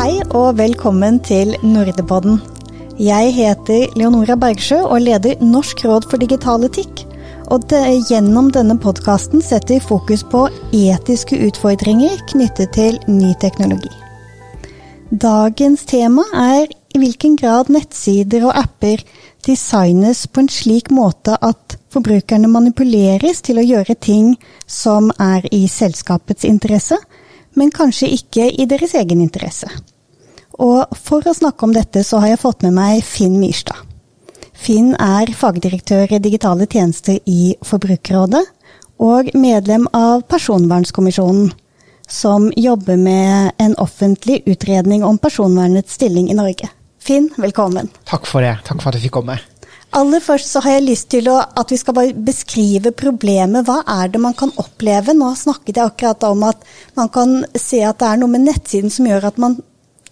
Hei og velkommen til Nordepodden. Jeg heter Leonora Bergsjø og leder Norsk råd for digital etikk. Og det, gjennom denne podkasten setter vi fokus på etiske utfordringer knyttet til ny teknologi. Dagens tema er i hvilken grad nettsider og apper designes på en slik måte at forbrukerne manipuleres til å gjøre ting som er i selskapets interesse, men kanskje ikke i deres egen interesse. Og for å snakke om dette, så har jeg fått med meg Finn Myrstad. Finn er fagdirektør i digitale tjenester i Forbrukerrådet, og medlem av Personvernkommisjonen, som jobber med en offentlig utredning om personvernets stilling i Norge. Finn, velkommen. Takk for det. Takk for at jeg fikk komme. Aller først så har jeg lyst til å, at vi skal bare beskrive problemet. Hva er det man kan oppleve? Nå snakket jeg akkurat om at man kan se at det er noe med nettsiden som gjør at man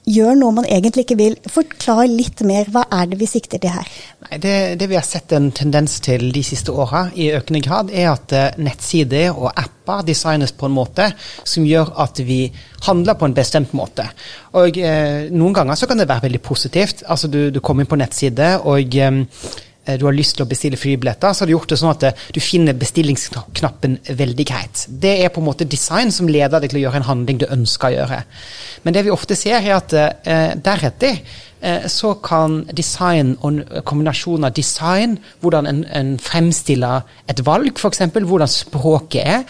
gjør noe man egentlig ikke vil. Forklar litt mer. Hva er det vi sikter til her? Nei, det, det, vi har sett en tendens til de siste åra i økende grad, er at uh, nettsider og apper designes på en måte som gjør at vi handler på en bestemt måte. Og eh, Noen ganger så kan det være veldig positivt. Altså Du, du kommer inn på nettside, og Eh, du har lyst til å bestille flybilletter, så har du gjort det sånn at eh, du finner bestillingsknappen veldig greit. Det er på en måte design som leder deg til å gjøre en handling du ønsker å gjøre. Men det vi ofte ser, er at eh, deretter Eh, så kan design og kombinasjon av design, hvordan en, en fremstiller et valg, f.eks., hvordan språket er,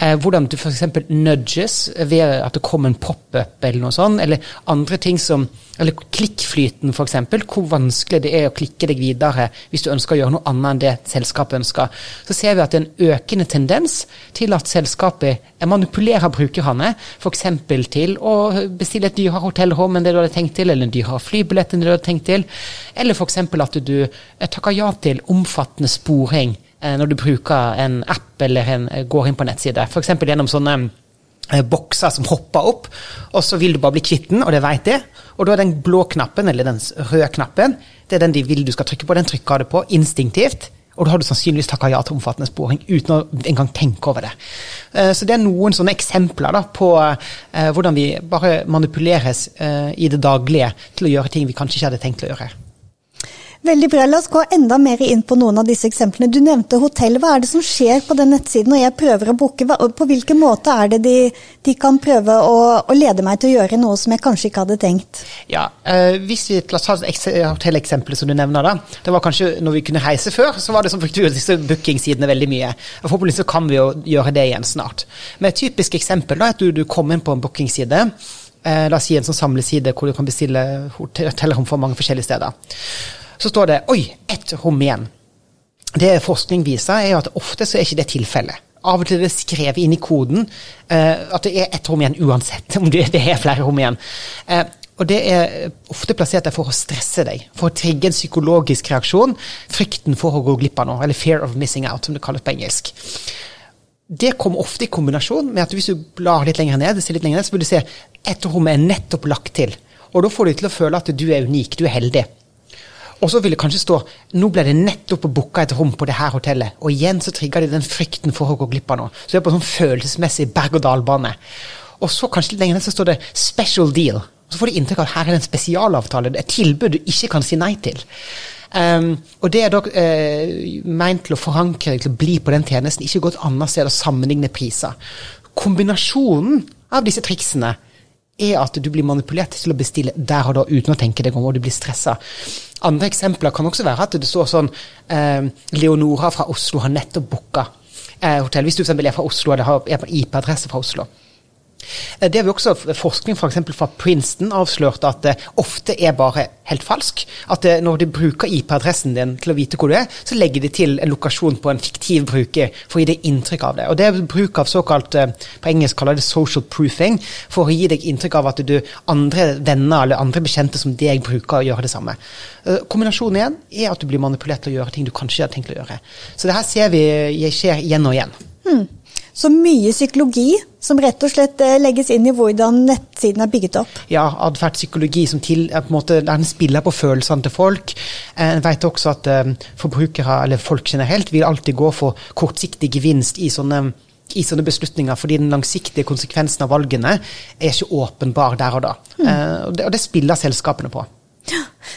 eh, hvordan du f.eks. nudges ved at det kommer en pop-up eller noe sånt, eller andre ting som eller klikkflyten, f.eks. Hvor vanskelig det er å klikke deg videre hvis du ønsker å gjøre noe annet enn det selskapet ønsker. Så ser vi at det er en økende tendens til at selskapet manipulerer brukerne, f.eks. til å bestille et dyrere hotellrom enn det du hadde tenkt til, eller en dyrere fly flybillett enn du hadde tenkt til. Eller f.eks. at du eh, takker ja til omfattende sporing eh, når du bruker en app eller en, eh, går inn på nettside. F.eks. gjennom sånne bokser som hopper opp, og så vil du bare bli kvitt den, og det vet de. Og da er den blå knappen, eller den røde knappen, det er den de vil du skal trykke på. Den trykker du på instinktivt. Og da har du sannsynligvis takka ja til omfattende sporing uten å engang tenke over det. Eh, så det er noen sånne eksempler da, på eh, hvordan vi bare manipuleres eh, i det daglige til å gjøre ting vi kanskje ikke hadde tenkt å gjøre. Veldig bra. La oss gå enda mer inn på noen av disse eksemplene. Du nevnte hotell. Hva er det som skjer på den nettsiden når jeg prøver å booke? På hvilken måte er det de, de kan prøve å, å, lede meg til å gjøre noe som jeg kanskje ikke hadde tenkt? Ja, eh, hvis vi La oss ta hotelleksempelet som du nevner. da. Det var kanskje når vi kunne reise før, så var det som fikk disse bookingsidene veldig mye. Forhåpentligvis så kan vi jo gjøre det igjen snart. Men et typisk eksempel da, er at du, du kommer inn på en bookingside. Eh, la oss si en sånn samleside hvor du kan bestille hotellrom for mange forskjellige steder så står det 'oi, ett rom igjen'. Det forskning viser, er at ofte så er ikke det tilfellet. Av og til er det skrevet inn i koden uh, at det er ett rom igjen uansett om det, det er flere rom igjen. Uh, og det er ofte plassert der for å stresse deg, for å trigge en psykologisk reaksjon. Frykten for å gå glipp av noe, eller 'fear of missing out', som det kalles på engelsk. Det kommer ofte i kombinasjon med at hvis du blar litt lenger ned, litt lenger ned så vil du se ett rom er nettopp lagt til. Og da får du til å føle at du er unik, du er heldig. Og så vil det kanskje stå nå ble det nettopp booka et rom på det her hotellet. Og igjen så trigger de den frykten for å gå glipp av noe. Så det er på en sånn følelsesmessig berg-og-dal-bane. Og så kanskje litt lenger ned så står det 'special deal'. Og så får de inntrykk av at her er det en spesialavtale. Et tilbud du ikke kan si nei til. Um, og det er da uh, meint til å forankre til å bli på den tjenesten, ikke gå et annet sted og sammenligne priser. Kombinasjonen av disse triksene er at du blir manipulert til å bestille der og da uten å tenke deg om, og du blir stressa. Andre eksempler kan også være at det står sånn eh, Leonora fra Oslo har nettopp booka eh, hotell. Hvis du f.eks. er fra Oslo og er på IP-adresse fra Oslo. Eh, det har vi også forskning for fra Princeton avslørt at det ofte er bare helt falsk. At det, når de bruker IP-adressen din til å vite hvor du er, så legger de til en lokasjon på en fiktiv bruker for å gi deg inntrykk av det. Og Det er bruk av såkalt eh, på engelsk kaller det social proofing, for å gi deg inntrykk av at du andre venner eller andre bekjente som deg bruker å gjøre det samme. Eh, kombinasjonen igjen er at du blir manipulert til å gjøre ting du kanskje har tenkt å gjøre. Så det her ser vi skjer igjen og igjen. Hmm. Så mye psykologi som rett og slett eh, legges inn i hvordan nettsiden er bygget opp? Ja, atferdspsykologi som til, på en måte, den spiller på følelsene til folk. Eh, en vet også at forbrukere, eller folk generelt, vil alltid gå for kortsiktig gevinst i sånne i sånne beslutninger, fordi den langsiktige konsekvensen av valgene er ikke åpenbar der og da. Mm. Og, det, spiller selskapene på.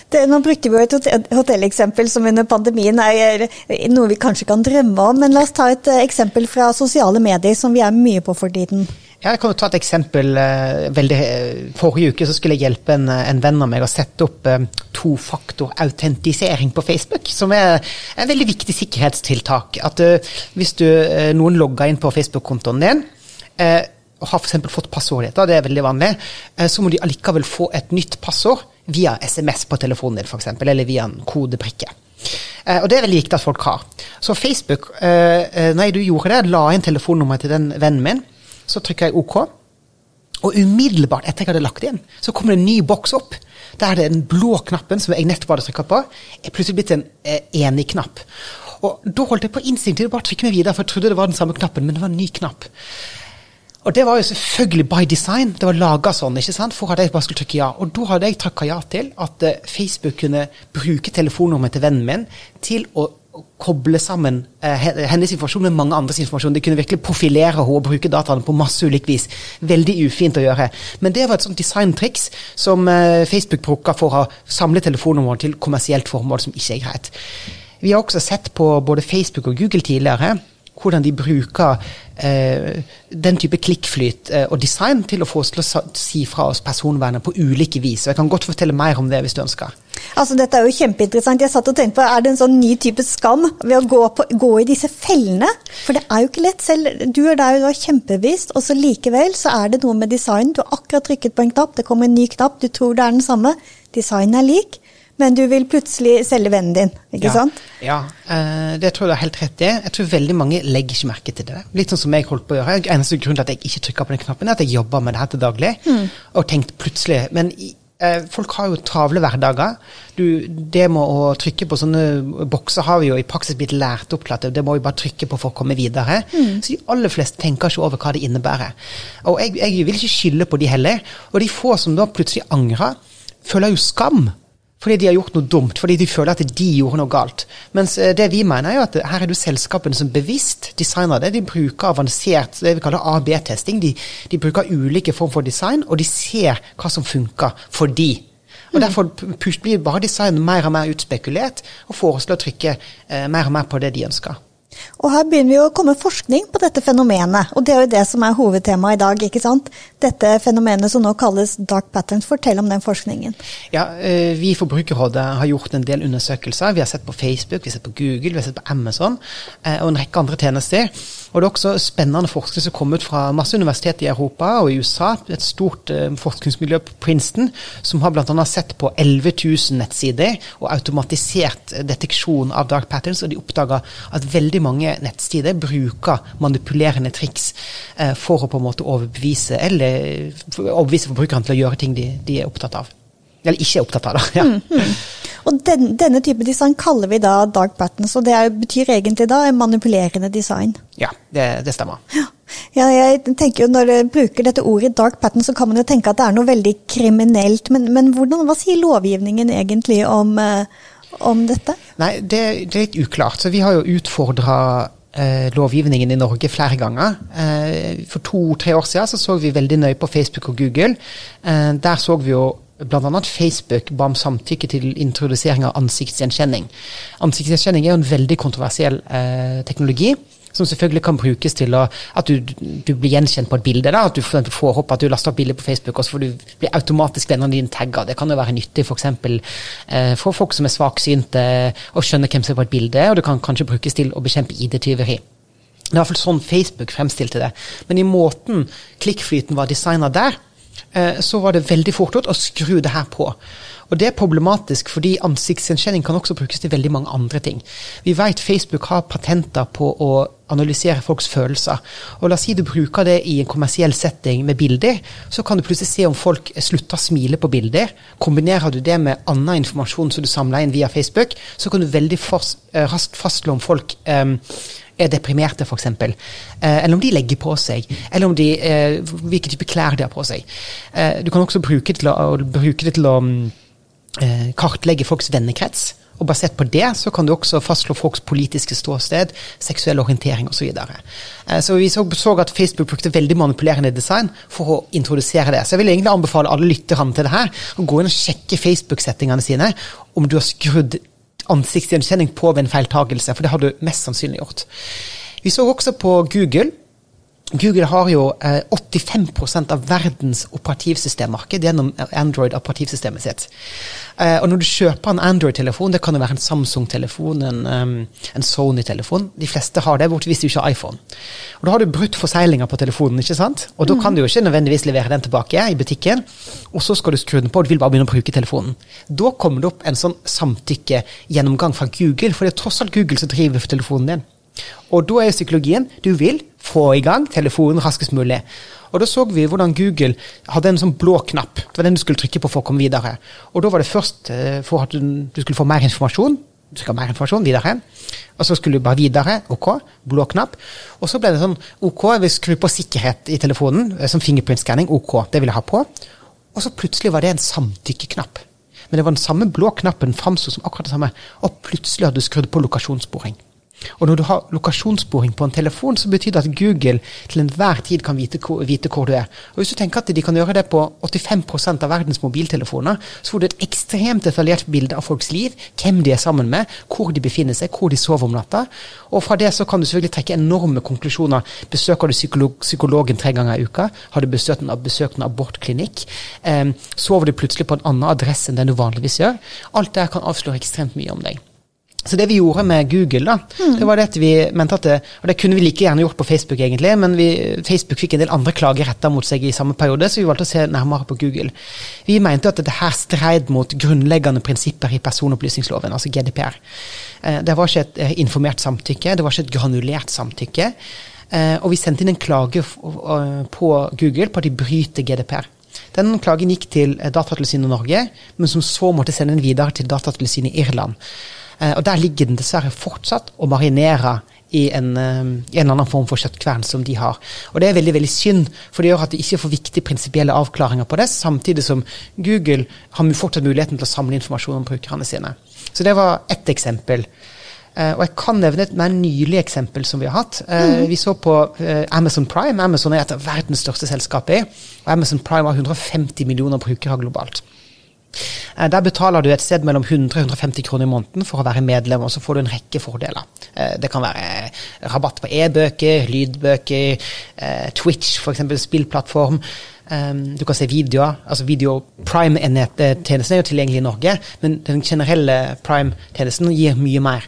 Det, nå brukte vi jo et hotelleksempel som under pandemien er noe vi kanskje kan drømme om, men la oss ta et uh, eksempel fra sosiale medier som vi er mye på for tiden. Ja, jeg kan jo ta et eksempel. Eh, veldig, forrige uke så skulle jeg hjelpe en, en venn av meg å sette opp eh, tofaktor-autentisering på Facebook, som er en veldig viktig sikkerhetstiltak. At uh, hvis du, uh, noen logger inn på Facebook-kontoen din uh, og har f.eks. fått passordet ditt, det er veldig vanlig, så må de allikevel få et nytt passord via SMS på telefonen din, f.eks., eller via en kodebrikke. Og det er veldig viktig at folk har. Så Facebook, når du gjorde det, la inn telefonnummeret til den vennen min så trykker jeg OK. Og umiddelbart etter jeg hadde lagt det inn, så kommer det en ny boks opp. Der det er den blå knappen som jeg nettopp hadde trykka på, er plutselig blitt en eh, enig-knapp. Og da holdt jeg på instinktivt bare å trykke meg videre, for jeg trodde det var den samme knappen, men det var en ny knapp. Og det var jo selvfølgelig by design. Det var laga sånn ikke sant, for at jeg bare skulle trykke ja. Og da hadde jeg takka ja til at uh, Facebook kunne bruke telefonnummeret til vennen min til å koble sammen eh, hennes informasjon med mange andres informasjon. De kunne virkelig profilere henne og bruke dataene på masse ulikt vis. Veldig ufint å gjøre. Men det var et sånt designtriks som eh, Facebook bruker for å samle telefonnummer til kommersielt formål, som ikke er greit. Vi har også sett på både Facebook og Google tidligere hvordan de bruker eh, den type klikkflyt eh, og design til å få oss til å si fra oss personvernet på ulike vis. Og jeg kan godt fortelle mer om det hvis du ønsker. Altså, Dette er jo kjempeinteressant. Jeg satt og tenkte på, Er det en sånn ny type skam ved å gå, på, gå i disse fellene? For det er jo ikke lett. Selv du er der du er kjempebevisst, og så likevel så er det noe med design. Du har akkurat trykket på en knapp, det kommer en ny knapp, du tror det er den samme. Designen er lik men du vil plutselig selge vennen din, ikke ja, sant? Ja, uh, det tror jeg du har helt rett i. Jeg tror veldig mange legger ikke merke til det. Litt sånn som jeg holdt på å gjøre. Eneste grunn til at jeg ikke trykker på den knappen, er at jeg jobber med det her til daglig. Mm. Og tenkt plutselig Men uh, folk har jo travle hverdager. Du, det med å trykke på sånne bokser har vi jo i praksis blitt lært opp til at det må vi bare trykke på for å komme videre. Mm. Så de aller fleste tenker ikke over hva det innebærer. Og jeg, jeg vil ikke skylde på de heller. Og de få som da plutselig angrer, føler jo skam fordi de har gjort noe dumt, fordi de føler at de gjorde noe galt. Mens eh, det vi mener, er at her er det selskapene som bevisst designer det. De bruker avansert det vi kaller AB-testing. De, de, bruker ulike form for design, og de ser hva som funker for de. Og mm. Derfor blir bare design mer og mer utspekulert, og til å trykke eh, mer og mer på det de ønsker. Og her begynner vi å komme forskning på dette fenomenet, og det er jo det som er hovedtemaet i dag. ikke sant? Dette fenomenet som nå kalles dark patterns. Fortell om den forskningen. Ja, eh, Vi i Forbrukerrådet har gjort en del undersøkelser. Vi har sett på Facebook, vi har sett på Google, vi har sett på Amazon eh, og en rekke andre tjenester. Og det er også spennende forskning som kommer ut fra masse universiteter i Europa og i USA. Et stort uh, forskningsmiljø på Princeton som har bl.a. sett på 11 000 nettsider og automatisert deteksjon av dark patterns, og de oppdaga at veldig mange nettsider bruker manipulerende triks for å på en måte overbevise eller overbevise forbrukerne til å gjøre ting de, de er opptatt av. Eller ikke er opptatt av, da. Ja. Mm, mm. Og den, denne type design kaller vi da dark patterns, og det er, betyr egentlig da manipulerende design? Ja, det, det stemmer. Ja. ja. jeg tenker jo Når du bruker dette ordet dark pattern, så kan man jo tenke at det er noe veldig kriminelt. Men, men hvordan, hva sier lovgivningen egentlig om, eh, om dette? Nei, det, det, er litt uklart. Så vi har jo utfordra eh, lovgivningen i Norge flere ganger. Eh, for to-tre år siden så, så vi veldig nøye på Facebook og Google. Eh, der så vi jo bl.a. Facebook ba om samtykke til introdusering av ansiktsgjenkjenning. Ansiktsgjenkjenning er jo en veldig kontroversiell eh, teknologi. Som selvfølgelig kan brukes til å, at du, du, blir gjenkjent på et bilde. Da, at du får opp at du laster opp bilde på Facebook, og så får du bli automatisk vennene dine tagga. Det kan jo være nyttig f.eks. For, eh, for folk som er svaksynte, å skjønne hvem som er på et bilde. Og det kan kanskje brukes til å bekjempe ID-tyveri. Det er fall sånn Facebook fremstilte det. Men i måten klikkflyten var designa der, Eh, så var det veldig fort gjort å skru det her på. Og Det er problematisk, fordi ansiktsgjenkjenning kan også brukes til veldig mange andre ting. Vi vet Facebook har patenter på å analysere folks følelser. Og La oss si du bruker det i en kommersiell setting med bilder. Så kan du plutselig se om folk slutter å smile på bilder. Kombinerer du det med annen informasjon som du samler inn via Facebook, så kan du veldig eh, raskt fastslå om folk um, er deprimerte, f.eks. Eh, eller om de legger på seg. Eller om de, eh, hvilke type klær de har på seg. Eh, du kan også bruke det til å, bruke det til å eh, kartlegge folks vennekrets. Og basert på det så kan du også fastslå folks politiske ståsted, seksuell orientering osv. Så, eh, så vi så, at Facebook brukte veldig manipulerende design for å introdusere det. Så jeg vil egentlig anbefale alle lytterne til det her å gå inn og sjekke Facebook-settingene sine om du har skrudd ansiktsgjenkjenning på ved en feiltagelse, for det har du mest sannsynlig gjort. Vi så også på Google Google har jo eh, 85% av verdens operativsystemmarked gjennom Android-operativsystemet sitt. Eh, og når du kjøper en Android-telefon, det kan jo være en Samsung-telefon, en, en Sony-telefon De fleste har det, bortsett hvis du ikke har iPhone. Og Da har du brutt forseglinga på telefonen, ikke sant? og da kan du jo ikke nødvendigvis levere den tilbake i butikken. Og så skal du skru den på, og du vil bare begynne å bruke telefonen. Da kommer det opp en sånn samtykkegjennomgang fra Google, for det er tross alt Google som driver for telefonen din. Og da er psykologien du vil få i gang telefonen raskest mulig. Og da så vi hvordan Google hadde en sånn blå knapp. Det var den du skulle trykke på for å komme videre. Og da var det først uh, for at du, du, skulle få mer informasjon. Du skal ha mer informasjon videre. Og så skulle du bare videre. OK. Blå knapp. Og så ble det sånn OK, vi skrur på sikkerhet i telefonen. Eh, som fingerprint-skanning. OK, det vil jeg ha på. Og så plutselig var det en samtykkeknapp. Men det var den samme blå knappen framsto som akkurat det samme. Og plutselig hadde du skrudd på lokasjonssporing. Og når du har lokasjonssporing på en telefon, så betyr det at Google til enhver tid kan vite vite hvor, du er. Og Hvis du tenker at de kan gjøre det på 85% av verdens mobiltelefoner, så får du et ekstremt detaljert bilde av folks liv, hvem de er sammen med, hvor de befinner seg, hvor de sover om natta. Og fra det så kan du selvfølgelig trekke enorme konklusjoner. Besøker du psykolog, psykologen tre ganger i uka? Har du besøkt en, besøkt en abortklinikk? Um, sover du plutselig på en annen adresse enn den du vanligvis gjør? Alt det kan avsløre ekstremt mye om deg. Så det vi gjorde med Google, da, mm. det var det at vi mente at det, Og det kunne vi like gjerne gjort på Facebook, egentlig, men vi, Facebook fikk en del andre klager retta mot seg i samme periode, så vi valgte å se nærmere på Google. Vi mente at dette her streid mot grunnleggende prinsipper i personopplysningsloven, altså GDPR. Eh, det var ikke et eh, informert samtykke, det var ikke et granulert samtykke. Eh, og vi sendte inn en klage på Google på at de bryter GDPR. Den klagen gikk til Datatilsynet i Norge, men som så måtte sende den videre til Datatilsynet i Irland. Eh, og der ligger den dessverre fortsatt og marinerer i en, eh, en, eller annen form for kjøttkvern som de har. Og det er veldig veldig synd, for det gjør at de ikke får viktige prinsipielle avklaringer på det, samtidig som Google har fortsatt muligheten til å samle informasjon om brukerne sine. Så det var ett eksempel. Uh, og jeg kan nevne et mer nylig eksempel som vi har hatt. Mm. Vi så på Amazon Prime. Amazon er et av verdens største selskaper. Og Amazon Prime har 150 millioner brukere globalt. Eh, der betaler du et sted mellom 100 og 150 kroner i måneden for å være medlem, og så får du en rekke fordeler. Eh, det kan være rabatt på e-bøker, lydbøker, eh, Twitch, f.eks. spillplattform. Du kan se videoer. altså video Prime-tjenesten er jo tilgjengelig i Norge, men den generelle Prime-tjenesten gir mye mer.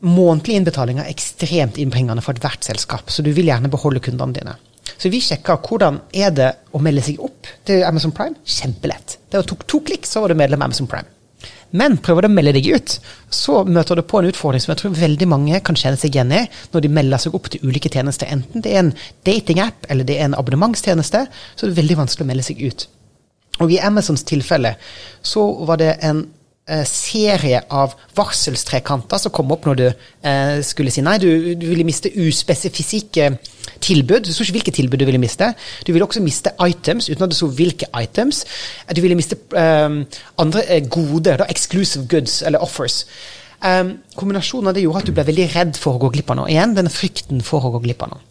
Månedlige innbetalinger er ekstremt innbringende for ethvert selskap, så du vil gjerne beholde kundene dine. Så vi sjekka hvordan er det å melde seg opp til Amazon Prime. Kjempelett. Det tok to klikk, så var du medlem av Amazon Prime. Men prøver du å melde deg ut, så møter du på en utfordring som jeg tror veldig mange kan kjenne seg igjen i når de melder seg opp til ulike tjenester. Enten det er en datingapp eller det er en abonnementstjeneste, så er det veldig vanskelig å melde seg ut. Og i Amazons tilfelle så var det en serie av varselstrekanter som kom opp når du eh, skulle si nei. Du, du ville miste uspesifikke tilbud. Du så ikke hvilke tilbud du ville miste. Du ville også miste items uten at du så hvilke items. Du ville miste eh, andre eh, goder, da, exclusive goods eller offers. Um, kombinasjonen av det gjorde at du ble veldig redd for å gå glipp av noe. Igjen, denne frykten for å gå glipp av noe.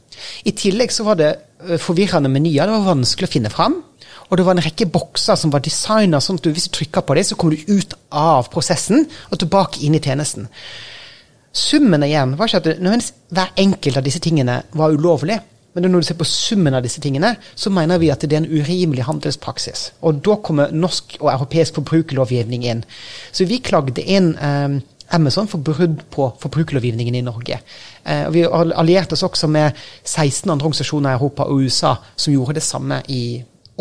I tillegg så var det forvirrende menyer. Det var vanskelig å finne fram. Og det var en rekke bokser som var designa sånn at du, hvis du trykker på dem, så kommer du ut av prosessen og tilbake inn i tjenesten. Summen igjen var ikke at nødvendigvis hver enkelt av disse tingene var ulovlig. Men når du ser på summen av disse tingene, så mener vi at det er en urimelig handelspraksis. Og da kommer norsk og europeisk forbrukerlovgivning inn. Så vi klagde inn eh, Amazon for brudd på forbrukerlovgivningen i Norge. Eh, vi allierte oss også med 16 andre organisasjoner i Europa og USA som gjorde det samme i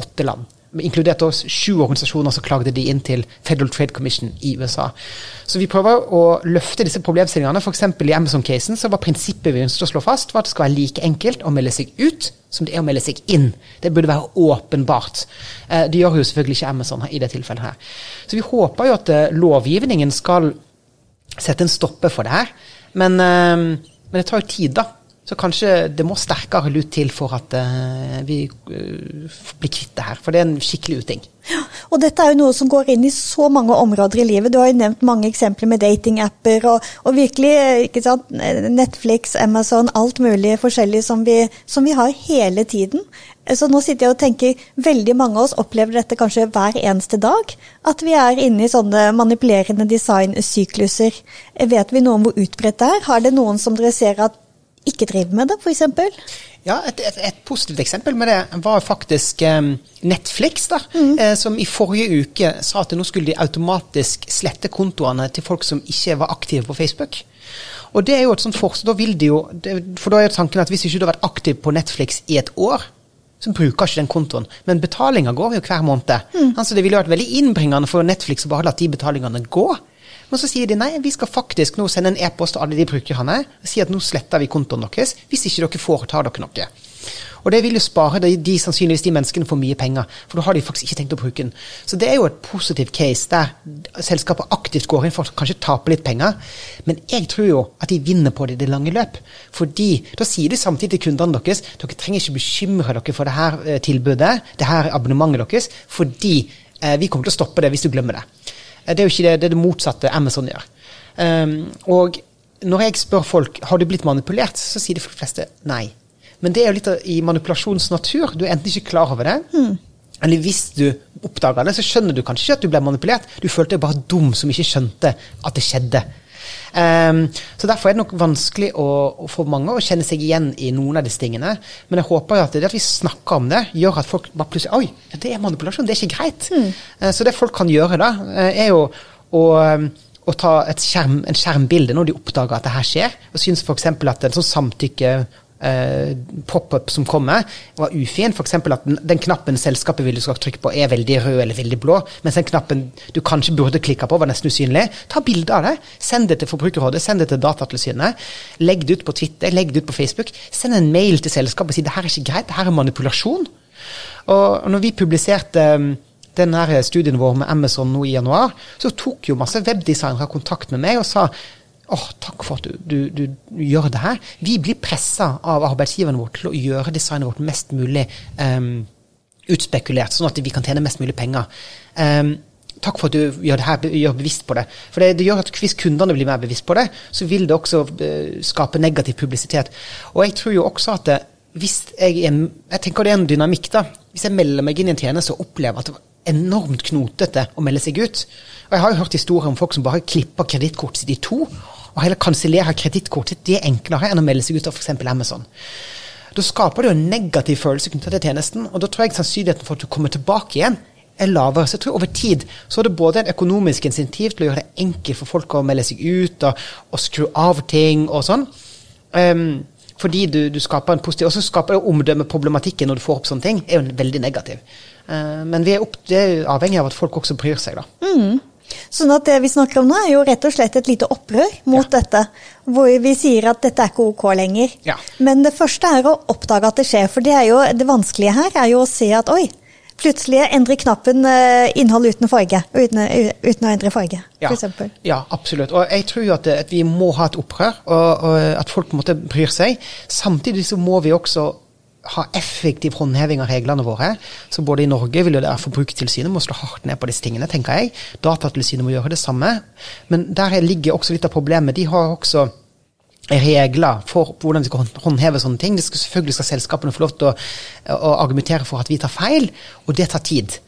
åtte land. Inkludert oss sju organisasjoner som klagde de inn til Federal Trade Commission i USA. Så vi prøver å løfte disse problemstillingene. F.eks. i Amazon-casen så var prinsippet vi ønsket å slå fast, var at det skal være like enkelt å melde seg ut som det er å melde seg inn. Det burde være åpenbart. Eh, det gjør jo selvfølgelig ikke Amazon i det tilfellet her. Så vi håper jo at eh, lovgivningen skal sette en stopper for det her. Men, eh, men det tar jo tid, da. Så kanskje det må sterkere lut til for at uh, vi uh, blir kvitt det her. For det er en skikkelig uting. Ja, Og dette er jo noe som går inn i så mange områder i livet. Du har jo nevnt mange eksempler med datingapper og, og virkelig ikke sant, Netflix, Amazon, alt mulig forskjellig som vi, som vi har hele tiden. Så nå sitter jeg og tenker, veldig mange av oss opplever dette kanskje hver eneste dag. At vi er inne i sånne manipulerende designsykluser. Vet vi noe om hvor utbredt det er? Har det noen som dere ser at ikke driver med det, f.eks.? Ja, et, et, et, positivt eksempel med det var faktisk um, Netflix, da, mm. eh, som i forrige uke sa at nå skulle de automatisk slette kontoene til folk som ikke var aktive på Facebook. Og det er jo et sånt forslag, da vil de jo, For da er tanken at hvis ikke du har vært aktiv på Netflix i et år, så bruker ikke den kontoen. Men betalinga går jo hver måned. Mm. Altså, det ville vært veldig innbringende for Netflix å bare la de betalingene gå. Men så sier de nei, vi skal faktisk nå sende en e-post til alle de brukerne og si at nå sletter vi kontoen deres hvis ikke dere foretar dere noe. Og det vil jo spare de, de, sannsynligvis de menneskene for mye penger, for da har de faktisk ikke tenkt å bruke den. Så det er jo et positivt case der selskapet aktivt går inn for å kanskje tape litt penger. Men jeg tror jo at de vinner på det i det lange løp. Fordi da sier de samtidig til kundene deres dere trenger ikke bekymre dere for det her eh, tilbudet, det her abonnementet deres, fordi eh, vi kommer til å stoppe det hvis du glemmer det. Eh, det er jo ikke det, det, er det motsatte Amazon gjør. Um, og når jeg spør folk har du blitt manipulert, så sier de fleste nei. Men det er jo litt i manipulasjonens natur. Du er enten ikke klar over det, mm. eller hvis du oppdager det, så skjønner du kanskje ikke at du ble manipulert. Du følte deg bare dum som ikke skjønte at det skjedde. Um, så Derfor er det nok vanskelig å, å, for mange å kjenne seg igjen i noen av disse tingene. Men jeg håper at det at vi snakker om det, gjør at folk bare plutselig Oi, det er manipulasjon, det er ikke greit. Mm. Uh, så det folk kan gjøre da, uh, er jo å å ta skjerm, en skjermbilde når de oppdager at det her skjer, og syns f.eks. at en sånn samtykke Uh, pop-up som kommer, var ufin. F.eks. at den, den, knappen selskapet vil du skal trykke på, er veldig rød eller veldig blå, mens den knappen du kanskje burde klikke på, var nesten usynlig. Ta bilde av det. Send det til Forbrukerrådet, send det til Datatilsynet. Legg det ut på Twitter, legg det ut på Facebook. Send en mail til selskapet og si det her er ikke greit, det her er manipulasjon. Og når vi publiserte um, denne studien vår med Amazon nå i januar, så tok jo masse webdesignere kontakt med meg og sa åh, oh, takk for at du, du, du, gjør det her. Vi blir pressa av arbeidsgiverne våre til å gjøre designet vårt mest mulig um, utspekulert, sånn at vi kan tjene mest mulig penger. Um, takk for at du gjør det her, gjør bevisst på det. For det, det, gjør at Hvis kundene blir mer bevisst på det, så vil det også uh, skape negativ publisitet. Og jeg tror jo også at det, hvis jeg, jeg tenker det er en dynamikk. da, Hvis jeg melder meg inn i en tjeneste og opplever at det var enormt knotete å melde seg ut Og jeg har jo hørt historier om folk som bare klipper kredittkortet sitt i to og heller kansellerer kredittkortet, det er enklere enn å melde seg ut av f.eks. Amazon. Da skaper det jo en negativ følelse knyttet til tjenesten, og da tror jeg sannsynligheten for at du kommer tilbake igjen, er lavere. Så jeg tror over tid så er det både en økonomisk insentiv til å gjøre det enkelt for folk å melde seg ut og, og skru av ting og sånn. Um, fordi du, du, skaper en positiv Og så skaper jo omdømmeproblematikken når du får opp sånne ting, er jo veldig negativ. Uh, men vi er, opp, er avhengig av at folk også bryr seg, da. Mm. Sånn at det vi snakker om nå, er jo rett og slett et lite opprør mot ja. dette. Hvor vi sier at dette er ikke ok lenger. Ja. Men det første er å oppdage at det skjer. For det, er jo, det vanskelige her er jo å se at oi, plutselig endrer knappen eh, innhold uten farge. Uten, uten å endre farge, ja. f.eks. Ja, absolutt. Og jeg tror at, at, vi må ha et opprør, og, og at folk på en måte bryr seg. Samtidig så må vi også ha effektiv håndheving av reglene våre. Så både i Norge vil jo det Forbrukertilsynet må slå hardt ned på disse tingene, tenker jeg. Datatilsynet må gjøre det samme. Men der ligger også litt av problemet. De har også regler for hvordan vi skal håndheve sånne ting. Det skal, selvfølgelig skal selskapene få lov til å, å argumentere for at vi tar feil, og det tar tid.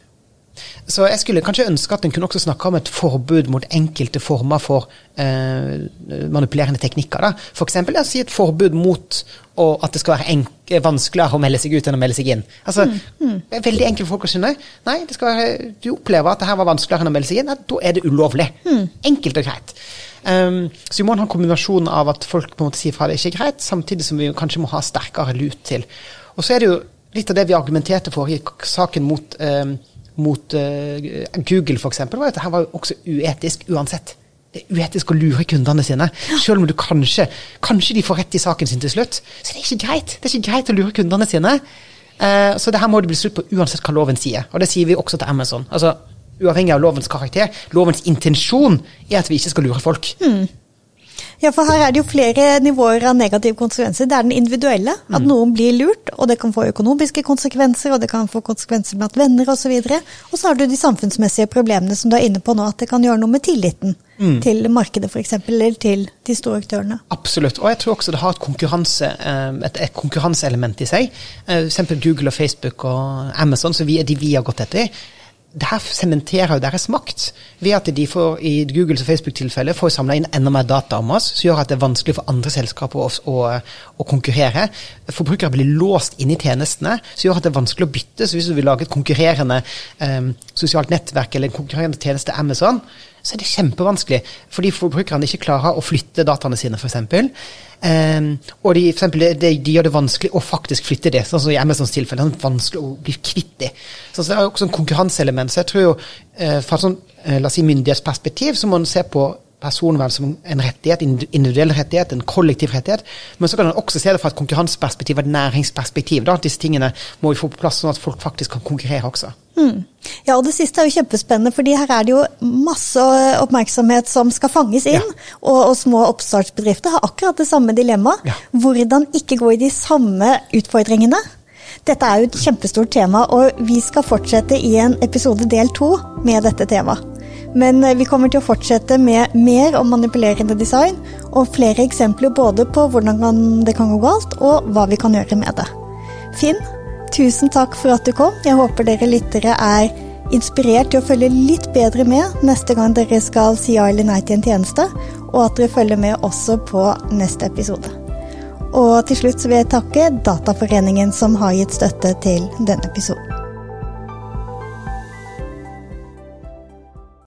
Så jeg skulle kanskje ønske at en kunne også snakke om et forbud mot enkelte former for eh, manipulerende teknikker. Da. For eksempel si et forbud mot å, at det skal være vanskeligere å melde seg ut enn å melde seg inn. Altså, mm, mm. Veldig enkelt for folk å skjønne. Nei, være, du opplever at det her var vanskeligere enn å melde seg inn. Ja, da er det ulovlig. Mm. Enkelt og greit. Um, så vi må ha en kombinasjon av at folk på en måte sier fra det er ikke greit, samtidig som vi kanskje må ha sterkere lut til. Og så er det jo litt av det vi argumenterte for i saken mot um, mot uh, Google f.eks., var at dette var jo også uetisk uansett. Det er uetisk å lure kundene sine. Selv om du kanskje kanskje de får rett i saken sin til slutt. Så det er ikke greit Det er ikke greit å lure kundene sine. Uh, så det her må det bli slutt på uansett hva loven sier. Og det sier vi også til Amazon. Altså, Uavhengig av lovens karakter. Lovens intensjon er at vi ikke skal lure folk. Mm. Ja, for her er det jo flere nivåer av negative konsekvenser. Det er den individuelle, at noen blir lurt, og det kan få økonomiske konsekvenser, og det kan få konsekvenser blant venner osv. Og, så og så har du de samfunnsmessige problemene som du er inne på nå, at det kan gjøre noe med tilliten mm. til markedet f.eks., eller til de store aktørene. Absolutt, og jeg tror også det har et, konkurranse, eh, et, et konkurranseelement i seg. F.eks. eksempel Google og Facebook og Amazon, som vi, de vi har gått etter det her sementerer jo deres makt ved at de får, i Googles og Facebook-tilfellet får samla inn enda mer data om oss, som gjør at det er vanskelig for andre selskaper å, å, å konkurrere. Forbrukere blir låst inn i tjenestene, som gjør at det er vanskelig å bytte. Så hvis du vil lage et konkurrerende um, sosialt nettverk eller en konkurrerende tjeneste Amazon, så er det kjempevanskelig, fordi forbrukerne ikke klarer å flytte dataene sine, f.eks. Um, og de, for eksempel, de, de, gjør det vanskelig å faktisk flytte det, sånn som i Amazons tilfelle. Det er vanskelig å bli kvitt det. Så det er også en konkurranseelement. Så jeg tror jo, uh, fra et sånn, uh, la oss si myndighetsperspektiv, så må man se på personvern som en rettighet, individuell rettighet, en kollektiv rettighet. Men så kan man også se det fra et konkurranseperspektiv, et næringsperspektiv. Da. Disse tingene må vi få på plass, sånn at folk faktisk kan konkurrere også. Mm. Ja, og det siste er jo kjempespennende, fordi her er det jo masse oppmerksomhet som skal fanges inn. Ja. Og, og, små oppstartsbedrifter har akkurat det samme dilemmaet. Ja. Hvordan ikke gå i de samme utfordringene. Dette er jo et kjempestort tema, og vi skal fortsette i en episode del to med dette temaet. Men eh, vi kommer til å fortsette med mer om manipulerende design, og flere eksempler både på hvordan det kan gå galt, og hva vi kan gjøre med det. Finn, tusen takk for at du kom. Jeg håper dere lyttere er inspirert til å følge litt bedre med neste gang dere skal si ja eller nei til en tjeneste, og at dere følger med også på neste episode. Og til slutt vil jeg takke Dataforeningen som har gitt støtte til denne episoden.